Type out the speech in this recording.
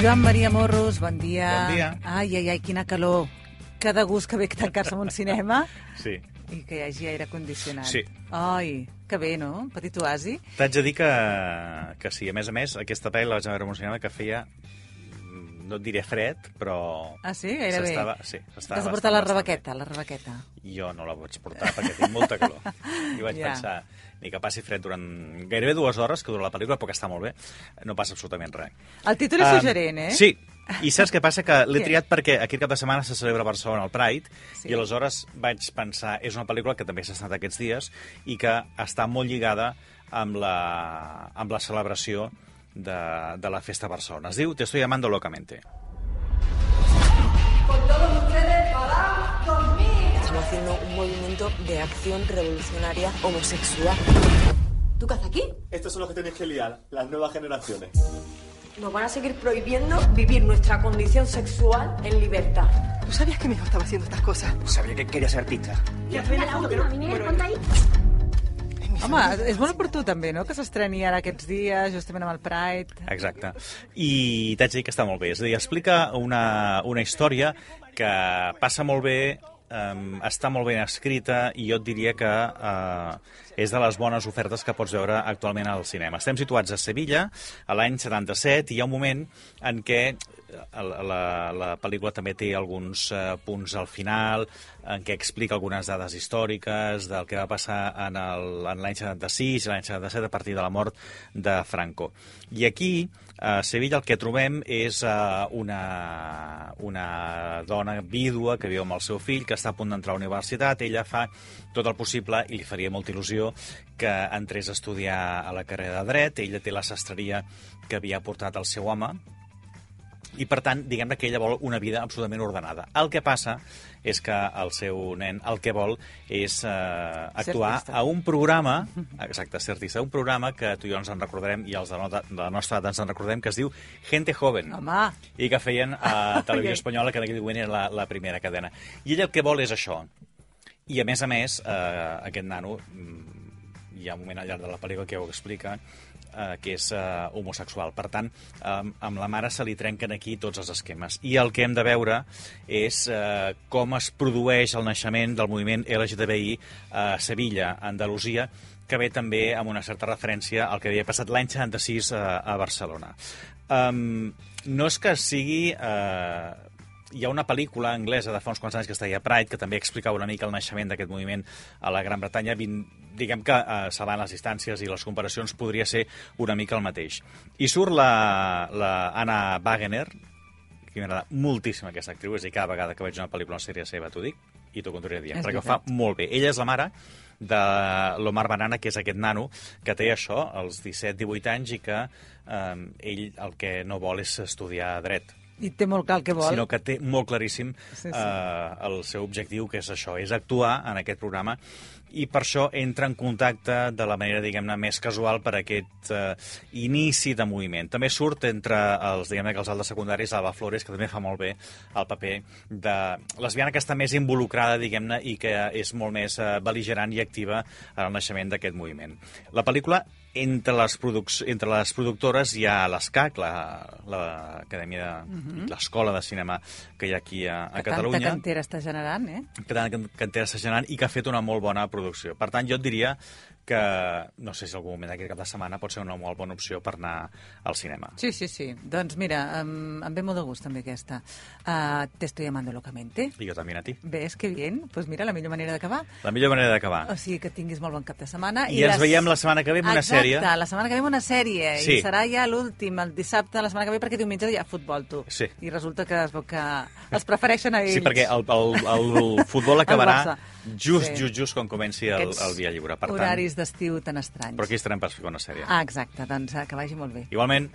Joan Maria Morros, bon dia. Bon dia. Ai, ai, ai, quina calor. Que de gust que ve tancar-se en un cinema Sí. i que hi hagi aire condicionat. Sí. Ai, que bé, no? Petit oasi. T'haig de dir que, que sí, a més a més, aquesta pel·li la vaig veure emocionada que feia no et diré fred, però... Ah, sí? Gairebé. Sí, T'has de portar la bastant, rebequeta, la bé. Jo no la vaig portar perquè tinc molta calor. I vaig Ja. pensar, ni que passi fred durant gairebé dues hores, que dura la pel·lícula, però que està molt bé, no passa absolutament res. El títol és Ah, suggerent, eh? Sí, i saps què passa? Que l'he triat perquè aquest cap de setmana se celebra a Barcelona el Pride Sí. i aleshores vaig pensar, és una pel·lícula que també s'ha estat aquests dies i que està molt lligada amb la, amb la celebració de, de la festa Barcelona. Es diu Te estoy llamando locamente. Con todos ustedes, para. Estamos haciendo un movimiento de acción revolucionaria homosexual. ¿Tú qué haces aquí? Estos son los que tenéis que liar, las nuevas generaciones. Nos van a seguir prohibiendo vivir nuestra condición sexual en libertad. ¿Tú sabías que mi hijo estaba haciendo estas cosas? Sabía que quería ser artista. Home, és molt oportú també, no?, que s'estreni ara aquests dies, justament amb el Pride. Exacte. I t'haig de dir que està molt bé. És a dir, explica una, una història que passa molt bé, um, està molt ben escrita i jo et diria que uh, és de les bones ofertes que pots veure actualment al cinema. Estem situats a Sevilla, a l'any 77, i hi ha un moment en què la, la, la pel·lícula també té alguns uh, punts al final en què explica algunes dades històriques del que va passar en l'any 76 i l'any 77 a partir de la mort de Franco. I aquí, a Sevilla, el que trobem és uh, una, una dona vídua que viu amb el seu fill, que està a punt d'entrar a la universitat. Ella fa tot el possible i li faria molta il·lusió que entrés a estudiar a la carrera de dret. Ella té la sastreria que havia portat el seu home, i per tant, diguem-ne que ella vol una vida absolutament ordenada. El que passa és que el seu nen el que vol és eh, actuar a un programa, exacte, ser artista, un programa que tu i jo ens en recordarem i els de, nota, de la nostra edat ens en recordem, que es diu Gente Joven Home, i que feien a Televisió. Espanyola, que en aquell moment era la, la primera cadena. I ella el que vol és això. I a més a més, eh, aquest nano, mm, hi ha un moment al llarg de la pel·lícula que ho explica, eh, que és eh, homosexual. Per tant, eh, amb la mare se li trenquen aquí tots els esquemes. I el que hem de veure és eh, com es produeix el naixement del moviment LGTBI a Sevilla, a Andalusia, que ve també amb una certa referència al que havia passat l'any 76 a, a Barcelona. Um, no és que sigui... Uh, hi ha una pel·lícula anglesa de fa uns quants anys que es deia Pride, que també explicava una mica el naixement d'aquest moviment a la Gran Bretanya. Vin, diguem que, uh, salvant les distàncies i les comparacions, podria ser una mica el mateix. I surt la, la Anna Wagener, que m'agrada moltíssim aquesta actriu, és a dir, cada vegada que veig una pel·lícula o sèrie seva t'ho dic, i t'ho continuaré dient, És perquè ho fa molt bé. Ella és la mare de l'Omar Banana, que és aquest nano que té això, als 17-18 anys, i que eh, ell el que no vol és estudiar dret, i té molt clar el que vol. sinó que té molt claríssim Sí, sí. Eh, el seu objectiu, que és això, és actuar en aquest programa i per això entra en contacte de la manera, diguem-ne, més casual per aquest eh, inici de moviment. També surt entre els, diguem-ne, que els altres secundaris, Alba Flores, que també fa molt bé el paper de lesbiana que està més involucrada, diguem-ne, i que és molt més eh, beligerant i activa en el naixement d'aquest moviment. La pel·lícula entre les, produc entre les productores hi ha l'ESCAC, l'Acadèmia de... l'Escola de Cinema que hi ha aquí a, a Mhm. que Catalunya Tanta cantera està generant, eh? que tant que cantera està generant i que ha fet una molt bona producció. Per tant, jo et diria que, no sé si algun moment d'aquest cap de setmana pot ser una molt bona opció per anar al cinema. Sí, sí, sí. Doncs mira, em, em ve molt de gust també aquesta. Uh, te estoy llamando locamente. I jo també a ti. ¿Ves que bien? Pues mira, la millor manera d'acabar. La millor manera d'acabar. O sigui, que tinguis molt bon cap de setmana. I ens veiem la setmana que ve amb una Exacte, sèrie. la setmana que ve amb una sèrie. Sí. I serà ja l'últim, el dissabte, la setmana que ve, perquè diumenge hi ha futbol, tu. Sí. I resulta que es veu que els prefereixen a ells. Sí, perquè el, el, el futbol acabarà Barça. just, Sí. just, just quan comenci el, Aquests el dia lliure. Per tant, Horaris d'estiu tan estranys. Però aquí estarem per fer una sèrie. Ah, exacte, doncs eh, que vagi molt bé. Igualment.